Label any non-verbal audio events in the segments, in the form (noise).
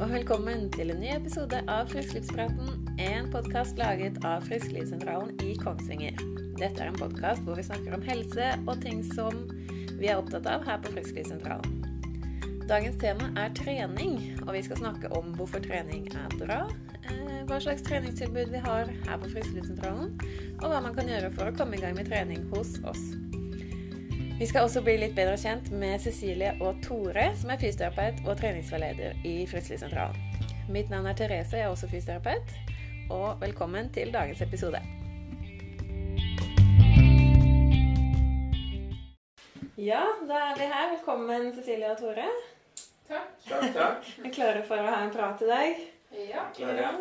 og velkommen til en ny episode av Frisklivspraten, en podkast laget av Frisklivssentralen i Kongsvinger. Dette er en podkast hvor vi snakker om helse og ting som vi er opptatt av her på Frisklivssentralen. Dagens tema er trening, og vi skal snakke om hvorfor trening er bra, eh, hva slags treningstilbud vi har her på Frisklivssentralen, og hva man kan gjøre for å komme i gang med trening hos oss. Vi skal også bli litt bedre kjent med Cecilie og Tore, som er fysioterapeut og treningsveileder i Frisklivssentralen. Mitt navn er Therese, jeg er også fysioterapeut, og velkommen til dagens episode. Ja, da er vi her. Velkommen, Cecilie og Tore. Takk. Takk, takk. (laughs) Er klare for å ha en prat i dag? Ja. Klare.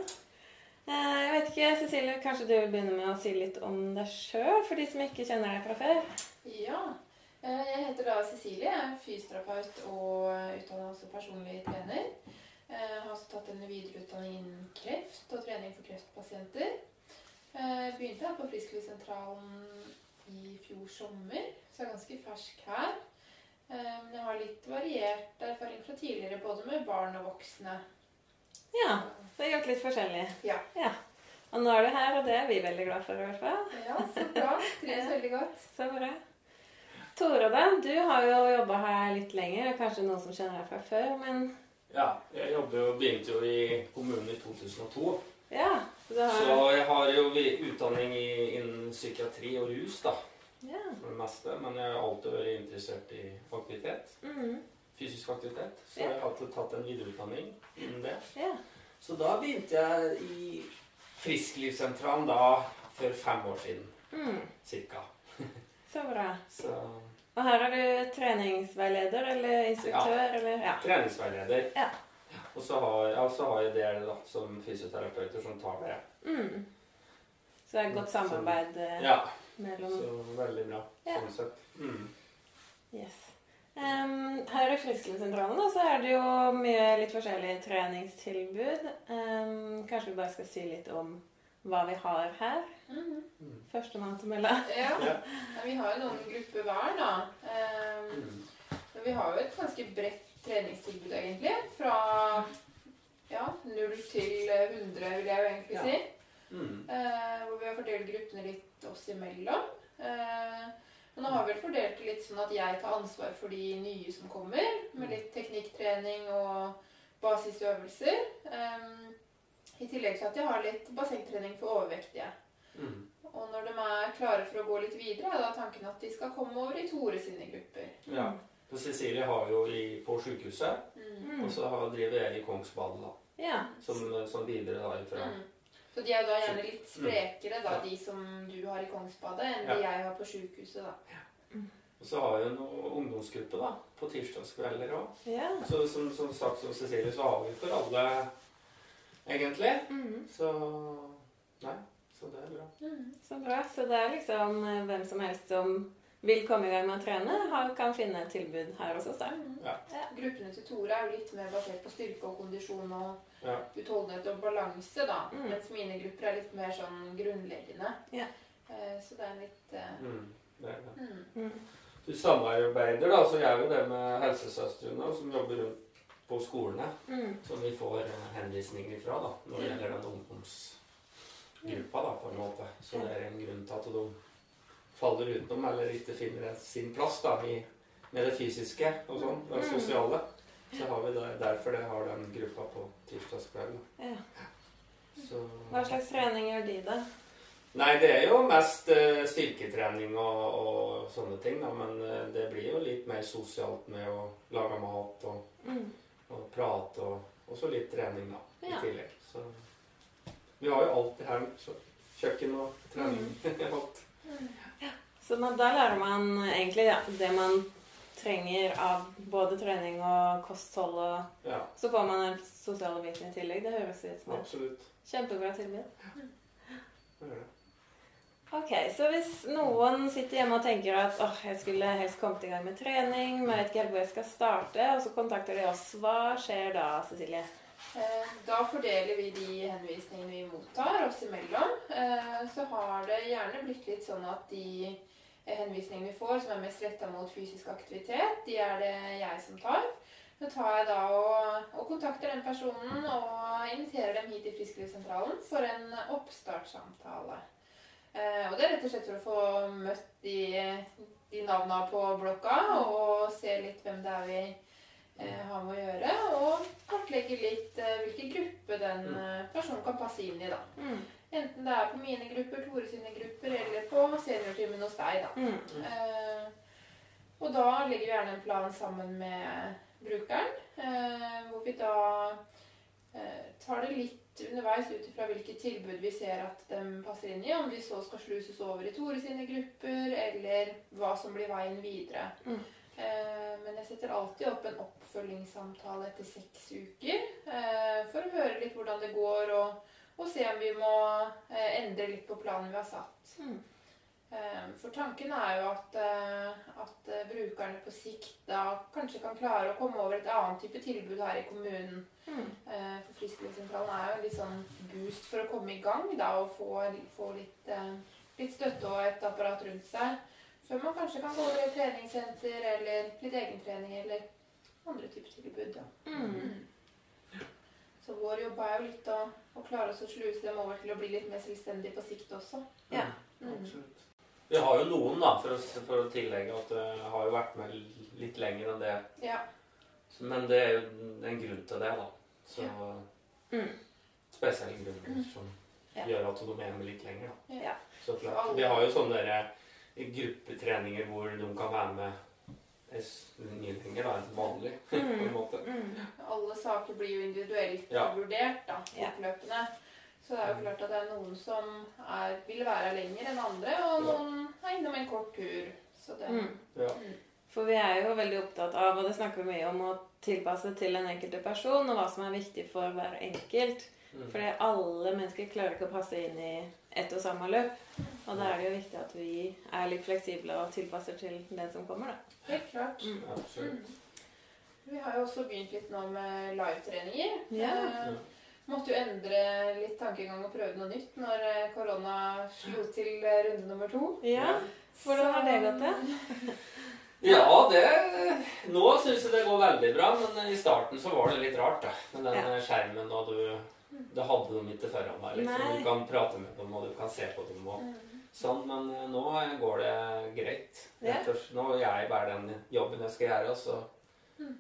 Eh, Jeg vet ikke, Cecilie, kanskje du vil begynne med å si litt om deg sjøl, for de som ikke kjenner deg fra før? ja. Eh, Jeg heter da Cecilie, jeg er fysioterapeut og utdannet også personlig trener. Jeg har også tatt en videreutdanning innen kreft og trening for kreftpasienter. Jeg begynte her på Frisklivssentralen i fjor sommer, så jeg er ganske fersk her. Eh, Men jeg har litt variert erfaring fra tidligere, både med barn og voksne. Ja, Det har gjort litt forskjellig. Ja. Og nå er du her, og det er vi veldig glad for i hvert fall. Ja, så bra. Trives veldig godt. Så bra. Tore, da. Du har jo jobba her litt lenger, kanskje noen som kjenner deg fra før, men Ja, jeg jobber jo, begynte jo i kommunen i 2002. ja. Så du Så jeg har jo utdanning i, innen psykiatri og rus, da, Ja. for det meste. Men jeg har alltid vært interessert i aktivitet. Mhm. Fysisk aktivitet. Så Ja. jeg har alltid tatt en videreutdanning innen det. ja. Så da begynte jeg i Frisklivssentralen da for fem år siden, Mm. cirka. Så bra. Så Og her er du treningsveileder eller instruktør, eller Ja. treningsveileder. Ja. Og så har, ja, så har jeg dere da, som fysioterapeuter som tar det. Mm. Så det er et godt samarbeid eh, Ja, mellom så veldig bra. Ja. Sånn sett. Mm. Yes. Um, her i Frisklivssentralen da, så er det jo mye litt forskjellige treningstilbud. Um, kanskje vi bare skal si litt om hva vi har her. Mhm. Mm. Førstemann til mølla. Ja. Ja. Ja, vi har jo noen grupper hver, da. Um, Mm. men vi har jo et ganske bredt treningstilbud, egentlig. Fra ja, 0 til 100, vil jeg jo egentlig Ja. si. Mm. Uh, hvor vi har fordelt gruppene litt oss imellom. Uh, men nå har vi vel fordelt det litt sånn at jeg tar ansvar for de nye som kommer, med litt teknikktrening og basisøvelser. Ehm, I tillegg til at jeg har litt bassengtrening for overvektige. Mm. Og når de er klare for å gå litt videre, er da tanken at de skal komme over i Tore sine grupper. Ja. For Cecilie har jo i, på sykehuset, Mm. Mm. og så har- driver jeg i Kongsbadet, da. Ja. Som, som videre da ifra. Mm. Så de er da gjerne litt sprekere, da, de som du har i Kongsbadet, enn de jeg har på sykehuset, da. Og så har vi noen ungdomsgruppe da, på tirsdagskvelder òg. ja. Så som, som sagt som Cecilie, så har vi for alle, egentlig. Mm. Så Nei, så det er bra. Mm. Så bra. Så det er liksom eh, hvem som helst som vil komme i gang med å trene, kan finne et tilbud her hos oss. Mm. Ja. Gruppene til Tore er jo litt mer basert på styrke og kondisjon og Ja. utholdenhet og balanse, da. Mm. Mens mine grupper er litt mer sånn grunnleggende. Ja. Eh, Så det er litt uh... Mm, det er det. mm. Mm. Du samarbeider, da, så gjør jo det med helsesøstrene som jobber rundt på skolene. Mm. Som vi får eh, henvisninger fra da, når det gjelder den ungdomsgruppa. da, på en måte. Så det er en grunn til at de faller utenom eller ikke finner sin plass da, i, med det fysiske og sånn, det Mm. sosiale. Så har vi det, derfor det har den gruppa på tirsdagskvelden. Ja. Så Hva slags trening gjør de, da? Nei, det er jo mest uh, styrketrening og, og sånne ting, da. Men uh, det blir jo litt mer sosialt med å lage mat og, Mm. Og prate og, så litt trening, da. Ja. I tillegg. Så vi har jo alt det her. Så kjøkken og trening. (laughs) alt. Så man, da lærer man egentlig ja, det man trenger av både trening og kosthold, og Ja, så får man den sosiale biten i tillegg. Det høres ut som et kjempebra tilbud. Det er det. Ok, Så hvis noen sitter hjemme og tenker at åh, jeg skulle helst kommet i gang med trening, men jeg vet ikke helt hvor jeg skal starte, og så kontakter de oss, hva skjer da, Cecilie? Eh, Da fordeler vi de henvisningene vi mottar oss imellom. Eh, Så har det gjerne blitt litt sånn at de henvisningene vi får som er mest retta mot fysisk aktivitet, de er det jeg som tar. Så tar jeg da og, og kontakter den personen og inviterer dem hit til Frisklivssentralen for en oppstartssamtale. Eh, og det er rett og slett for å få møtt de, de navna på blokka og se litt hvem det er vi eh, har med å gjøre. Og kartlegge litt eh, hvilken gruppe den eh, personen kan passe inn i. da. Mm. Enten det er på mine grupper, Tore sine grupper eller på seniortimen hos deg. da. Mm. Eh, og da legger vi gjerne en plan sammen med brukeren, eh, hvor vi da tar det litt underveis ut ifra hvilke tilbud vi ser at de passer inn i. Om de så skal sluses over i Tore sine grupper, eller hva som blir veien videre. Mm. Eh, men jeg setter alltid opp en oppfølgingssamtale etter seks uker eh, for å høre litt hvordan det går, og, og se om vi må eh, endre litt på planen vi har satt. Mm. Eh, For tanken er jo at, eh, at eh, brukerne på sikt da kanskje kan klare å komme over et annet type tilbud her i kommunen. Mm. For Frisklivssentralen er jo en litt sånn boost for å komme i gang da, og få, få litt, litt støtte og et apparat rundt seg. Før man kanskje kan gå over i treningssenter eller litt egentrening eller andre typer tilbud. Da. Mm. Så vår jobb er jo litt å, å klare oss å sluse dem over til å bli litt mer selvstendige på sikt også. Ja. Mm. Absolutt. Vi har jo noen, da, for å, for å tillegge at det har jo vært med litt lenger enn det. Ja. Så- Men det er jo en grunn til det, da. Så Mm. Spesielle grunner som Ja. gjør at de er med litt lenger, da. Ja. Så klart. Vi har jo sånne der, eh, gruppetreninger hvor de kan være med eh, mye lenger da, enn vanlig. (laughs) på en Mm. måte. Mm. Alle saker blir jo individuelt Ja. vurdert da, Ja. Så det er jo klart at det er noen som er, vil være lenger enn andre, og noen er innom en kort tur. Så det, Mm. Ja. For vi er jo veldig opptatt av, og det snakker vi mye om, å tilpasse til den enkelte person, og hva som er viktig for hver enkelt. Mm. Fordi alle mennesker klarer ikke å passe inn i ett og samme løp. Og da er det jo viktig at vi er litt fleksible og tilpasser til den som kommer, da. Helt klart. Mm. Absolutt. Mm. Vi har jo også begynt litt nå med live-treninger. Ja. Eh, måtte jo endre litt tankegang og prøve noe nytt når eh, korona slo til eh, runde nummer to. Ja, Hvordan har det gått, det? (laughs) Ja, det Nå syns jeg det går veldig bra, men i starten så var det litt rart, da. Med den Ja. skjermen, og du Det hadde de ikke foran deg. Liksom. Nei. Du kan prate med dem, og du kan se på dem. og sånn, Men eh, nå går det greit. Og. Nå gjør jeg bare den jobben jeg skal gjøre, så, Mm.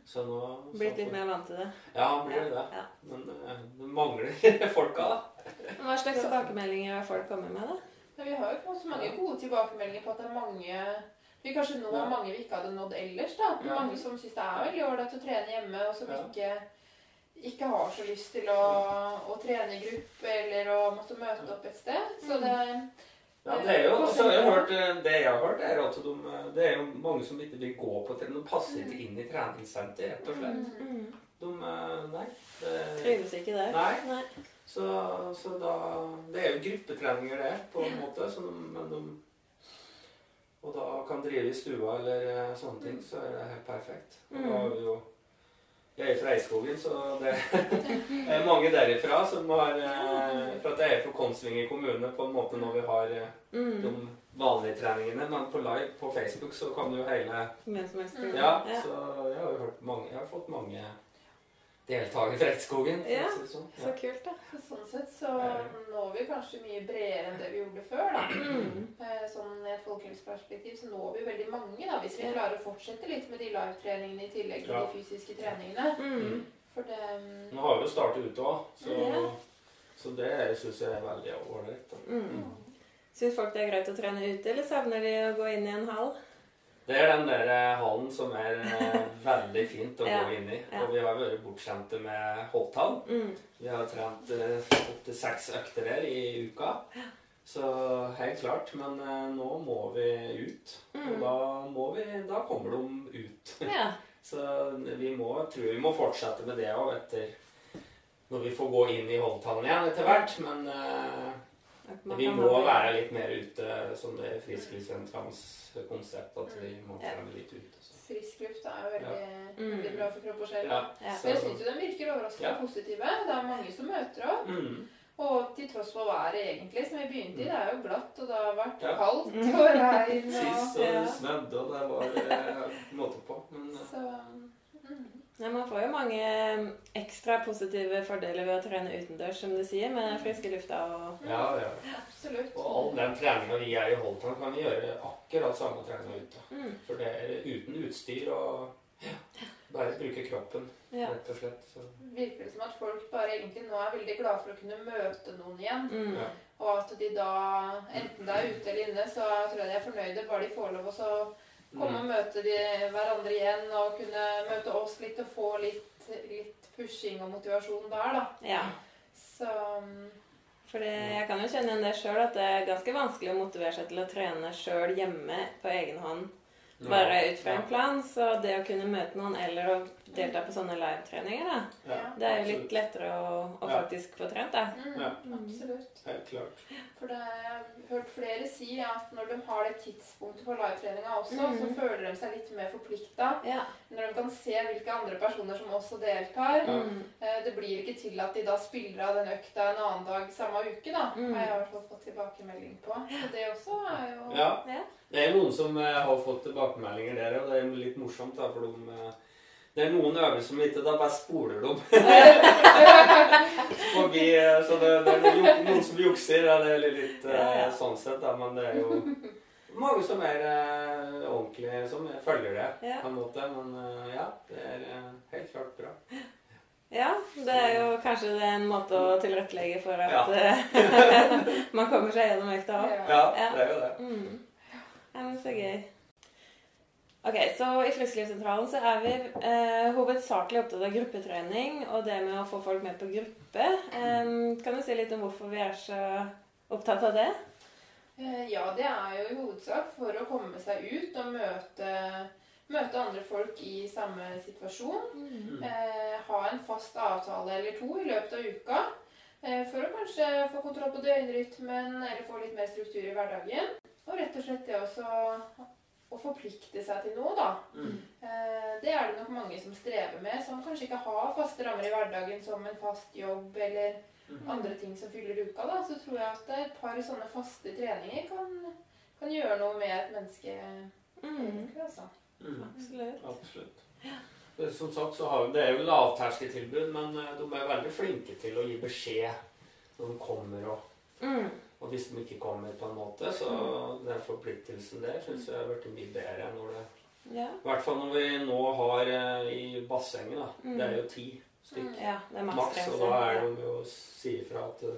Så nå Blitt litt mer vant til det. Ja, blir det det. Ja. Men eh, det mangler (laughs) folka, da. Men Hva slags tilbakemeldinger har folk kommet med, da? Ja, vi har jo fått så mange gode tilbakemeldinger på at det er mange vi kanskje når Ja. mange vi ikke hadde nådd ellers. da. Ja. Mange som syns det er veldig ålreit å trene hjemme, og som Ja. ikke, ikke har så lyst til å, å trene i gruppe eller å måtte møte opp et sted. Så Mm. det Ja, det er jo, også, jeg har hørt, eh, det jeg har hørt, er at de, eh, det er jo mange som ikke vil gå på trening. De passer ikke inn i treningssenter, rett og slett. Mm. Mm. De, eh, nei. Trives ikke der? Nei. Så, så da Det er jo gruppetreninger, det, på en måte. Så de, men de, og da kan drive i stua eller sånne ting, så er det helt perfekt. Og da har vi jo Jeg er fra Eidskogen, så det (laughs) er mange derifra som har eh, For at jeg er fra Konsvinger kommune på en måte når vi har eh, Mm. de vanlige treningene. Men på live på Facebook så kan jo hele Hvem som helst. Ja, så jeg har jo hørt mange Jeg har fått mange deltakere fra Rettskogen. Ja. sånn. Så kult, da. Så sånn sett så når vi kanskje mye bredere enn det vi gjorde før. da. Mm. Eh, Sånn i et folkehelseperspektiv så når vi veldig mange da, hvis vi klarer å fortsette litt med de live-treningene i tillegg til Ja. de fysiske treningene. Mm. For det mm, Nå har vi jo startet ute òg, så, Ja. så det syns jeg er veldig ålreit. Mm. Syns folk det er greit å trene ute, eller savner de å gå inn i en hall? Det er den der eh, hallen som er eh, (laughs) veldig fint å Ja. gå inn i. Ja. Og vi har vært bortskjemte med Holthall. Mm. Vi har trent eh, opptil seks økter der i uka. Så helt klart. Men nå må vi ut. Og Mm. da, må vi, da kommer de ut. Ja. (laughs) Så vi må, tror vi må fortsette med det òg etter når vi får gå inn i Holthallen igjen etter hvert. Men vi må være litt mer ute, som det er Frisklivssentralens konsept. At vi må Ja. trene litt ute. Så. Frisk luft er jo veldig, Mm. veldig bra for kropp og sjel. Ja, Ja. Men jeg syns den virker overraskende Ja. positive. Det er mange som møter opp. Mm. Og til tross for været, egentlig, som vi begynte i. Det er jo glatt, og det har vært Ja. kaldt Mm. (laughs) og regn. Sist Og, så Ja. snødde, og det var eh, måte på. Men så mm. Ja, man får jo mange eh, ekstra positive fordeler ved å trene utendørs, som du sier, med friske lufta og Ja, ja. Absolutt. Og all den treninga vi er i Holtan, kan vi gjøre akkurat samme treninga ute. mm, For det er uten utstyr og ja, bare bruke kroppen, Ja. rett og slett. Så, Virker det som at folk bare egentlig nå er veldig glade for å kunne møte noen igjen. Mm. ja. Og at de da, enten det er ute eller inne, så tror jeg de er fornøyde bare de får lov å så komme og Mm. møte de, hverandre igjen og kunne møte oss litt og få litt, litt pushing og motivasjon der, da. ja. Så mm, For jeg kan jo kjenne igjen det sjøl, at det er ganske vanskelig å motivere seg til å trene sjøl hjemme på egen hånd. Bare ut fra en plan. Så det å kunne møte noen eller å delta på sånne live-treninger, da, Ja, det er jo litt lettere å, å faktisk få trent, da. mm, Ja. absolutt. Helt klart. For det har jeg hørt flere si at når de har det tidspunktet på livetreninga også, Mhm. så føler de seg litt mer forplikta. Ja. Når de kan se hvilke andre personer som også deltar. Mm. Eh, Det blir ikke til at de da spiller av den økta en annen dag samme uke, da. Mm. Har jeg i hvert fall fått tilbakemelding på. Så det også er jo Ja. Ja. Det er noen som eh, har fått tilbakemeldinger der, og det er litt morsomt, da, for de eh, det er noen øvelser som ikke da bare spoler dem (laughs) (laughs) forbi. eh, Så det, det er noen, noen som jukser. Ja, det er litt ja. sånn sett, da, men det er jo mange som er eh, ordentlige, som følger det Ja. på en måte. Men ja, det er helt klart bra. ja. Det er jo kanskje det er en måte å tilrettelegge for at Ja. (laughs) man kommer seg gjennom økta òg. Ja. det er jo det. Mm. Ja, men så gøy. Ok, så I Frisklivssentralen så er vi eh, hovedsakelig opptatt av gruppetrening og det med å få folk med på gruppe. Em, kan du si litt om hvorfor vi er så opptatt av det? Eh, Ja, det er jo i hovedsak for å komme seg ut og møte, møte andre folk i samme situasjon. Mm. Eh, ha en fast avtale eller to i løpet av uka. Eh, for å kanskje få kontroll på døgnrytmen eller få litt mer struktur i hverdagen. Og rett og slett det også å forplikte seg til noe, da. Mm. Eh, det er det nok mange som strever med, som kanskje ikke har faste rammer i hverdagen som en fast jobb eller Mm. andre ting som fyller uka. da, Så tror jeg at et par sånne faste treninger kan, kan gjøre noe med et menneske. Mm, altså. Mm. absolutt. Absolutt. Det, som sagt så har, det er jo lavterskeltilbud, men eh, de er veldig flinke til å gi beskjed når de kommer. Og, Mm, og hvis de ikke kommer, på en måte, så den forpliktelsen der syns jeg har blitt mye bedre. Når det, ja. I hvert fall når vi nå har eh, i bassenget. da. Mm. Det er jo ti stykk ja, er maks, og da er de jo å si ifra at det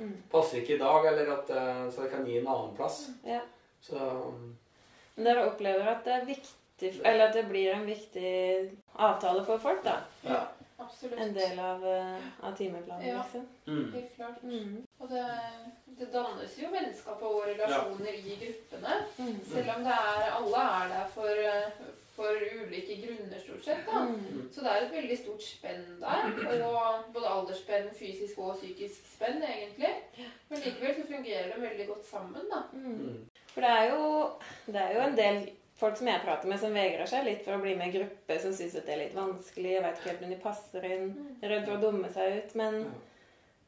Mm, passer ikke i dag, eller at eh, så jeg kan gi en annen plass. ja. Så Men dere opplever at det er viktig, eller at det blir en viktig avtale for folk, da? ja. Absolutt. En del av, eh, av timeplanen, Ja. liksom? Mm. Helt klart. Mm, Og det, det dannes jo vennskap og relasjoner i gruppene. mm, Selv om det er, alle er der for, for ulike grunner, stort sett. da. mm. Så det er et veldig stort spenn der. Og både aldersspenn, fysisk og psykisk spenn, egentlig. Men likevel så fungerer de veldig godt sammen, da. Mm. Mm. For det er, jo, det er jo en del folk som jeg prater med, som vegrer seg litt for å bli med i gruppe, som syns det er litt vanskelig, veit ikke helt om de passer inn, er redd for å dumme seg ut. Men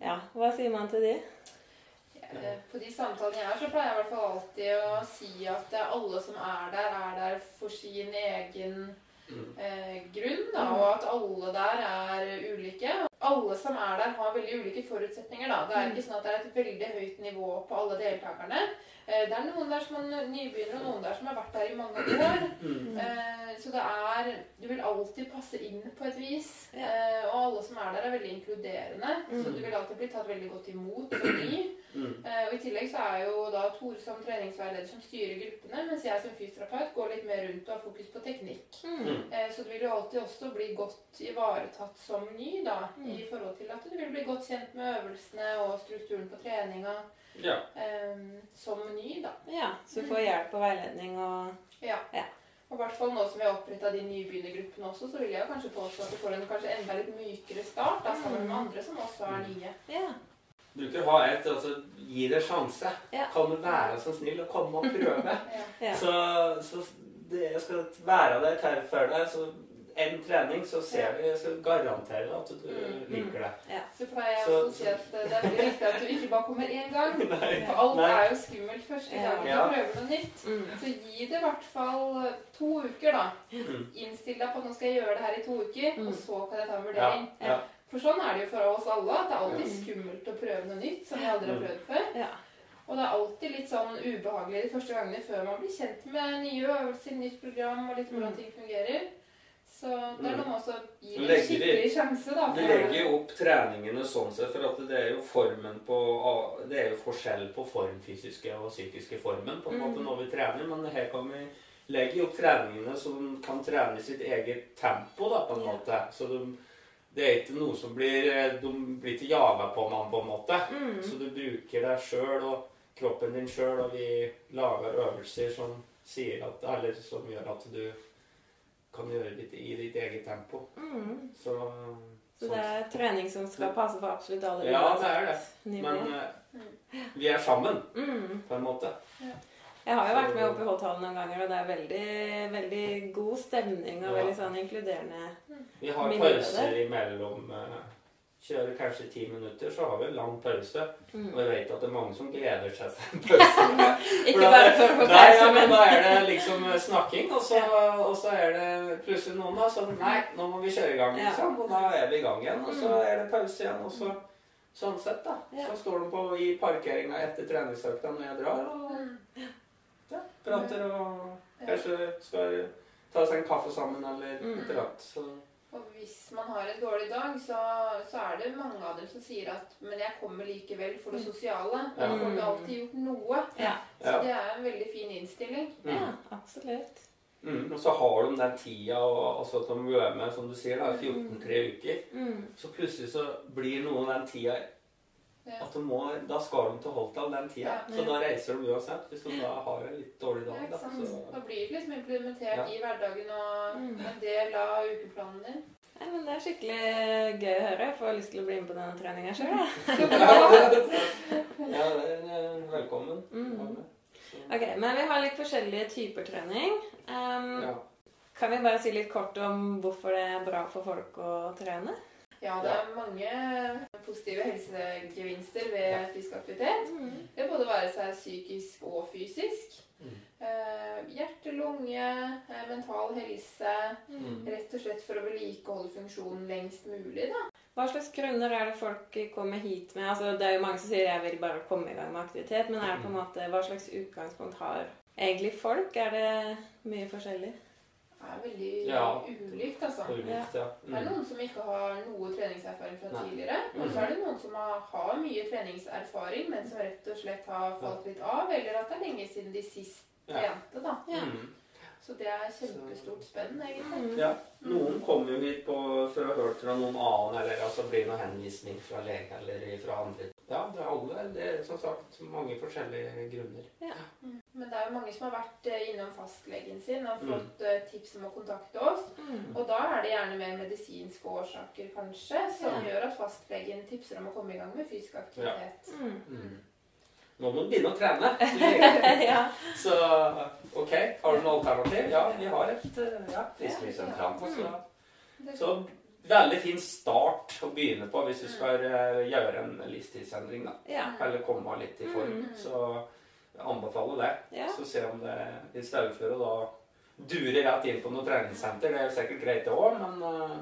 ja, hva sier man til de? På de samtalene jeg har, så pleier jeg i hvert fall alltid å si at eh, alle som er der, er der for sin egen Mm. eh, grunn, da, og at alle der er ulike. Alle som er der, har veldig ulike forutsetninger. Da. Det er ikke sånn at det er et veldig høyt nivå på alle deltakerne. Eh, det er noen der som er nybegynnere, og noen der som har vært der i mange år. Mm. Eh, så det er Du vil alltid passe inn på et vis. Eh, og alle som er der, er veldig inkluderende. Så Mm. du vil alltid bli tatt veldig godt imot som ny. Mm. Eh, og I tillegg så er jo da Tore som treningsveileder som styrer gruppene, mens jeg som fysioterapeut går litt mer rundt og har fokus på teknikk. Mm. Eh, så du vil jo alltid også bli godt ivaretatt som ny, da, Mm. i forhold til at du vil bli godt kjent med øvelsene og strukturen på treninga Ja. eh, som ny, da. Ja, så du får hjelp og veiledning og Ja. Ja. Og i hvert fall nå som vi har oppretta de nybegynnergruppene også, så vil jeg kanskje påstå at du får en kanskje enda litt mykere start, da, sammen med Mm. andre som også er nye. Ja. Bruker ha et altså Gi det sjanse. Ja. Kan du være så snill å komme og prøve? (laughs) Ja. Ja. Så, så det jeg skal være der til før deg, så en trening, så ser vi, jeg garanterer garantere at du Mm, liker det. Så pleier jeg også å si at det er veldig viktig at du ikke bare kommer én gang. (laughs) For alt Nei. er jo skummelt første gang Ja. du prøver noe nytt. Mm. Så gi det i hvert fall to uker, da. Mm. Innstill deg på at nå skal jeg gjøre det her i to uker, Mm. og så kan jeg ta en Ja, vurdering. ja. For sånn er det jo for oss alle, at det er alltid Mm. skummelt å prøve noe nytt som vi aldri har Mm. prøvd før. Ja. Og det er alltid litt sånn ubehagelig de første gangene før man blir kjent med nye øvelser, nytt program og litt hvordan Mm. ting fungerer. Så det er noe med også å gi det en skikkelig sjanse, da. Du legger jo opp treningene sånn sett, for at det er jo formen på Det er jo forskjell på formfysiske og psykiske formen på en måte Mm. når vi trener, men her kan vi legge opp treningene som kan trene i sitt eget tempo, da, på en måte. Så de, det er ikke noe som blir De blir ikke jaga på man, på en måte. Mm. Så du bruker deg sjøl og kroppen din sjøl, og vi lager øvelser som sier at Eller som gjør at du kan gjøre det i ditt eget tempo. Mm. Så, Så det er trening som skal passe for absolutt alle? Ja, det er det. Men uh, vi er sammen, Mm. på en måte. Jeg har jo vært med oppe i Hotthallen noen ganger, og det er veldig, veldig god stemning og Ja. veldig sånn inkluderende. Vi har pauser imellom. eh, Kjører kanskje ti minutter, så har vi en lang pause. Og Mm. jeg vet at det er mange som gleder seg til en pause. (laughs) Ikke bare for å få pause, ja, men da er det liksom eh, snakking, og så, og så er det plutselig noen da sånn Nei, nå må vi kjøre i gang, liksom. Og da er vi i gang igjen. Og så Mm. er det pause igjen, og så Sånn sett, da. Så står de på i parkeringa etter treningsøkta når jeg drar, og. Ja, prater og kanskje skal ta seg en kaffe sammen eller Mm. et eller annet. Så Og hvis man har en dårlig dag, så, så er det mange av dem som sier at Men jeg kommer likevel for det sosiale. Ja. Man får jo alltid gjort noe. Ja. Så ja. det er en veldig fin innstilling. Mm. ja, absolutt. Mm. Og så har de den tida og altså at de er med, som du sier, da, 14-3 uker. Mm. Så plutselig så blir noe den tida Ja. At de må, Da skal de til Holtdal den tida. Ja. Så da reiser de uansett. Hvis de da har en litt dårlig dag. Da, så, Da blir det liksom implementert Ja. i hverdagen og Mm. en del av ukeplanen din. Nei, men Det er skikkelig gøy å høre. Jeg får lyst til å bli med på denne treninga sjøl. (laughs) Ja, velkommen. Mm. Ok, Men vi har litt forskjellige typer trening. Um, ja. Kan vi bare si litt kort om hvorfor det er bra for folk å trene? Ja, det er mange positive helsegevinster ved fysisk aktivitet. Mm. Det både være seg psykisk og fysisk. Mm. Eh, hjerte, lunge, eh, mental helse. Mm. Rett og slett for å vedlikeholde funksjonen lengst mulig. da. Hva slags grunner er det folk kommer hit med? Altså, det er jo mange som sier 'jeg vil bare komme i gang med aktivitet', men er det på en måte, hva slags utgangspunkt har egentlig folk? Er det mye forskjellig? Er veldig Ja. ulikt, altså. Ulikt, ja. Det er Mm. noen som ikke har noe treningserfaring fra Nei. tidligere. Og så er det noen som har, har mye treningserfaring, men som rett og slett har falt litt av. Eller at det er lenge siden de sist Ja. trente. da. Ja. Mm. Så det er kjempestort spenn, egentlig. Mm. Ja, Noen kommer jo hit på, for å ha hørt fra noen annen, eller altså blir noen henvisning fra lege eller fra andre. Ja, det er alle. Det er som sagt mange forskjellige grunner. Mm. Men det er jo mange som har vært eh, innom fastlegen sin og Mm. fått mm. tips om å kontakte oss. Mm. Og da er det gjerne mer medisinske årsaker, kanskje, som Ja. gjør at fastlegen tipser om å komme i gang med fysisk aktivitet. Mm. Mm. Nå må du begynne å trene. (laughs) ja. Så ok, har du noe alternativ? Ja, vi har et eh, ja, frisklivssentral. Så, Det- så veldig fin start å begynne på hvis du skal eh, gjøre en livstidsendring. da. ja. Eller komme litt i form. Mm. Så jeg anbefaler det. ja. Så se om det i stedet for å da dure rett inn på noe treningssenter. Det er jo sikkert greit det òg, men eh,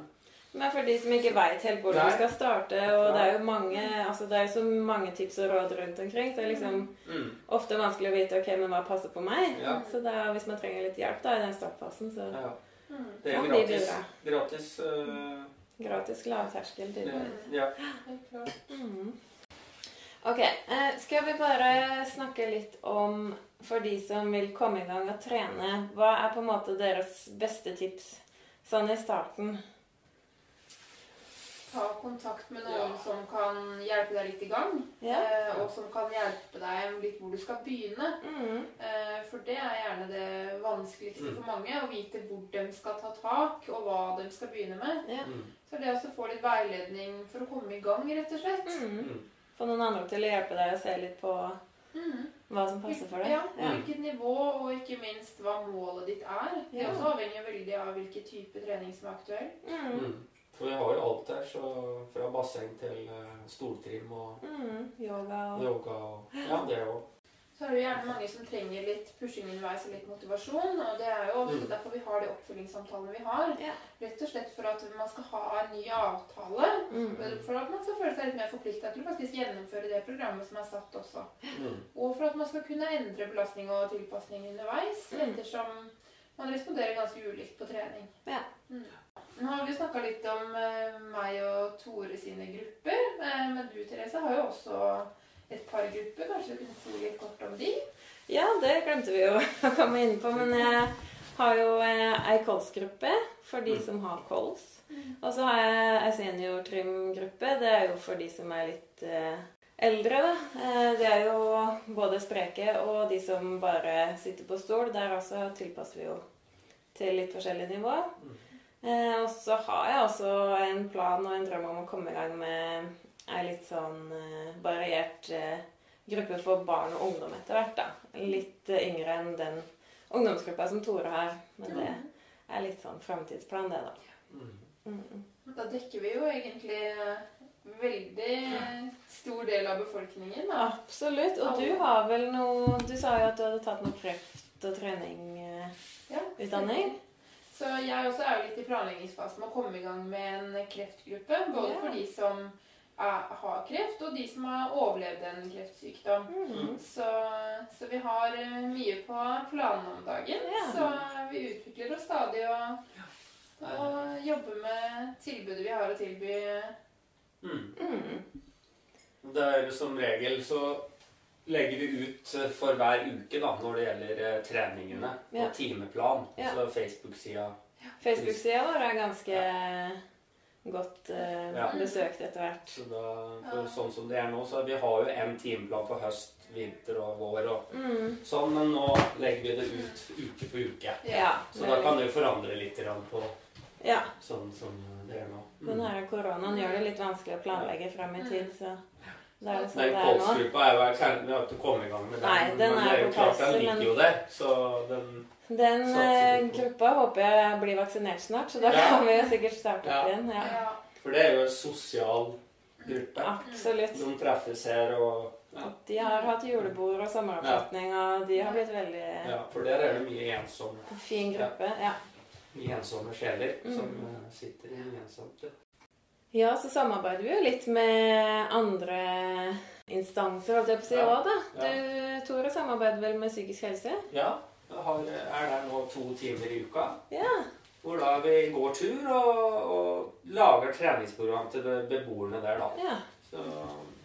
Men for de som ikke veit helt hvor Nei. de skal starte, og det er jo mange, altså det er så mange tips og råd rundt omkring, så det er liksom mm, ofte vanskelig å vite ok, men hva passer på meg. Ja. Så da, hvis man trenger litt hjelp da i den startfasen, så ja. Mm. Det er jo gratis. Gratis eh, gratis lavterskel Ja. ja. Helt klart. Mm. Ok, eh, skal vi bare snakke litt om, for de som vil komme i gang og trene, hva er på en måte deres beste tips sånn i starten? Ta kontakt med noen som kan hjelpe deg litt i gang, Ja. eh, og som kan hjelpe deg litt hvor du skal begynne. Mm. Eh, For det er gjerne det vanskeligste Mm. for mange, å vite hvor de skal ta tak, og hva de skal begynne med. Ja. Så det å få litt veiledning for å komme i gang, rett og slett. Mm. mm. Få noen andre til å hjelpe deg å se litt på Mm. hva som passer for deg. Ja, Ja. hvilket nivå, og ikke minst hva målet ditt er. Det Ja. også avhenger veldig av hvilken type trening som er aktuell. Mm. Mm. For vi har jo alt der, så fra basseng til stortrim stoltrim og Mm. Yoga og yoga og Ja, det òg. Så er det jo gjerne mange som trenger litt pushing underveis og litt motivasjon. Og det er jo også Mm. derfor vi har de oppfølgingssamtalene vi har. Ja. Rett og slett for at man skal ha en ny avtale. mm. For at man skal føle seg litt mer forplikta til å faktisk gjennomføre det programmet som er satt også. Mm. Og for at man skal kunne endre belastning og tilpasning underveis, Mm. ettersom man responderer ganske ulikt på trening. Ja. Mm. Nå har vi snakka litt om eh, meg og Tore sine grupper. Eh, men du, Therese, har jo også et par grupper. Kanskje du kunne si litt kort om de? Ja, det glemte vi jo (laughs) å komme inn på. Men jeg har jo eh, ei kolsgruppe for de Mm. som har kols. Og så har jeg ei seniortrimgruppe. Det er jo for de som er litt eh, eldre, da. Eh, det er jo både spreke og de som bare sitter på stol. Der også tilpasser vi jo til litt forskjellig nivå. Eh, og så har jeg også en plan og en drøm om å komme i gang med ei litt sånn eh, variert eh, gruppe for barn og ungdom etter hvert. da. Litt eh, yngre enn den ungdomsgruppa som Tore har. Men det er litt sånn framtidsplan, det, da. Mm. Mm. Da dekker vi jo egentlig veldig stor del av befolkningen. Da. Absolutt. Og du har vel noe Du sa jo at du hadde tatt noe kreft- og treningutdanning. Ja, Så jeg også er jo litt i planleggingsfasen med å komme i gang med en kreftgruppe. Både Ja. for de som er, har kreft, og de som har overlevd en kreftsykdom. Mm. Så, så vi har eh, mye på planene om dagen. Ja. Så vi utvikler oss stadig og, og jobber med tilbudet vi har å tilby. Mm. Mm. Det er som regel så legger vi ut eh, for hver uke da, når det gjelder eh, treningene Ja. og timeplan. Ja. Så Facebook-sida Facebook-sida vår er ganske godt eh, Ja. besøkt etter hvert. Så da, for sånn som det er nå, så vi har jo en timeplan for høst, vinter og vår og Mm. sånn, men nå legger vi det ut uke på uke. Ja. Så da kan det jo forandre litt på ja. sånn som det er nå. Den her koronaen gjør det litt vanskelig å planlegge frem i tid, så det er liksom Den det er nå. kolsgruppa er jo erklært, vi har ikke kommet i gang med den. Nei, den men er det er jo klart den ligger men- jo der, så den Den eh, gruppa håper jeg blir vaksinert snart, så da Ja. kan vi jo sikkert starte opp Ja. igjen. Ja. For det er jo en sosial gruppe. Absolutt. De treffes her og ja, De har hatt julebord og sommeroppfatning, og de har blitt veldig ja, for der er det mye ensomme, fin gruppe. Ja. mye ensomme sjeler Mm. som eh, sitter i ensomt. ja, så samarbeider vi jo litt med andre instanser, holdt jeg på å si, òg, da. Du, Tore, samarbeider vel med psykisk helse? Ja, har, er der nå to timer i uka. Ja. Hvor da vi går tur og, og lager treningsprogram til beboerne der, da. Ja. Så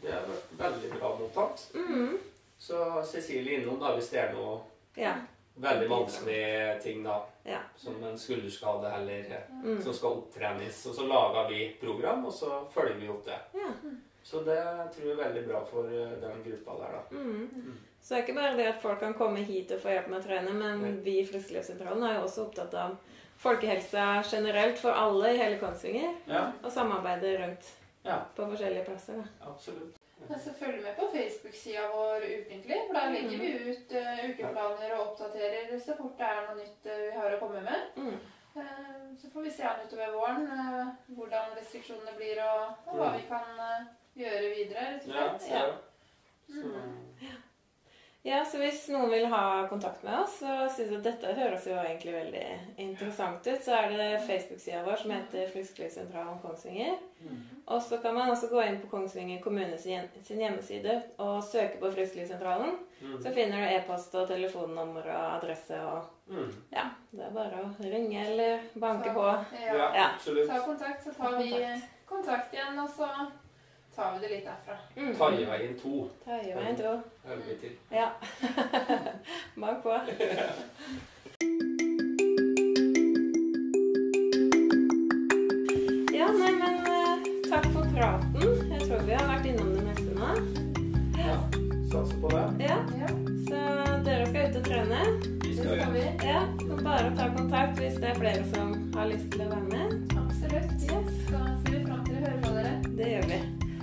det har vært veldig bra mottatt. Mm. Så Cecilie innom da hvis det er noe ja. veldig vanskelig ting, da. Ja. Som en skulderskade eller Mm. som skal opptrenes. Og så lager vi program, og så følger vi opp det. ja. Så det tror jeg er veldig bra for eh, den gruppa der, da. Mm. Så det er ikke bare det at folk kan komme hit og få hjelp med å trene, men vi i Friskelivssentralen er jo også opptatt av folkehelsa generelt for alle i hele Kongsvinger. Ja, Og samarbeide rundt Ja. på forskjellige plasser. Da. absolutt. Men så følg med på Facebook-sida vår ukentlig, for der legger vi ut eh, ukeplaner og oppdaterer så fort det er noe nytt eh, vi har å komme med. Mm. Eh, så får vi se an utover våren hvordan restriksjonene blir og, og hva Mm. vi kan gjøre videre. rett og Ja, slett. så, så, Mhm. Ja, så hvis noen vil ha kontakt med oss, så synes jeg at dette høres jo egentlig veldig interessant ut. Så er det Facebook-sida vår som heter Frisklivssentralen Kongsvinger. mm. Og så kan man også gå inn på Kongsvinger kommune sin hjemmeside og søke på Frisklivssentralen. Mm. Så finner du e-post og telefonnummer og adresse og Mm. Ja, det er bare å ringe eller banke på. Ja. Ja, Ja. absolutt. Ta kontakt, så tar vi kontakt igjen, og så tar vi det litt derfra. Mm. Taiveien 2. Taiveien 2. holder vi til. Ja. (laughs) Bakpå. Ja, nei, men eh, takk for praten. Jeg tror vi har vært innom det meste nå. Ja, satser på det. Ja, Ja, Så dere skal ut og trene. Vi det skal vi. Ja, så Bare ta kontakt hvis det er flere som har lyst til å være med. Absolutt. Yes. Da ser vi fram til å høre fra dere.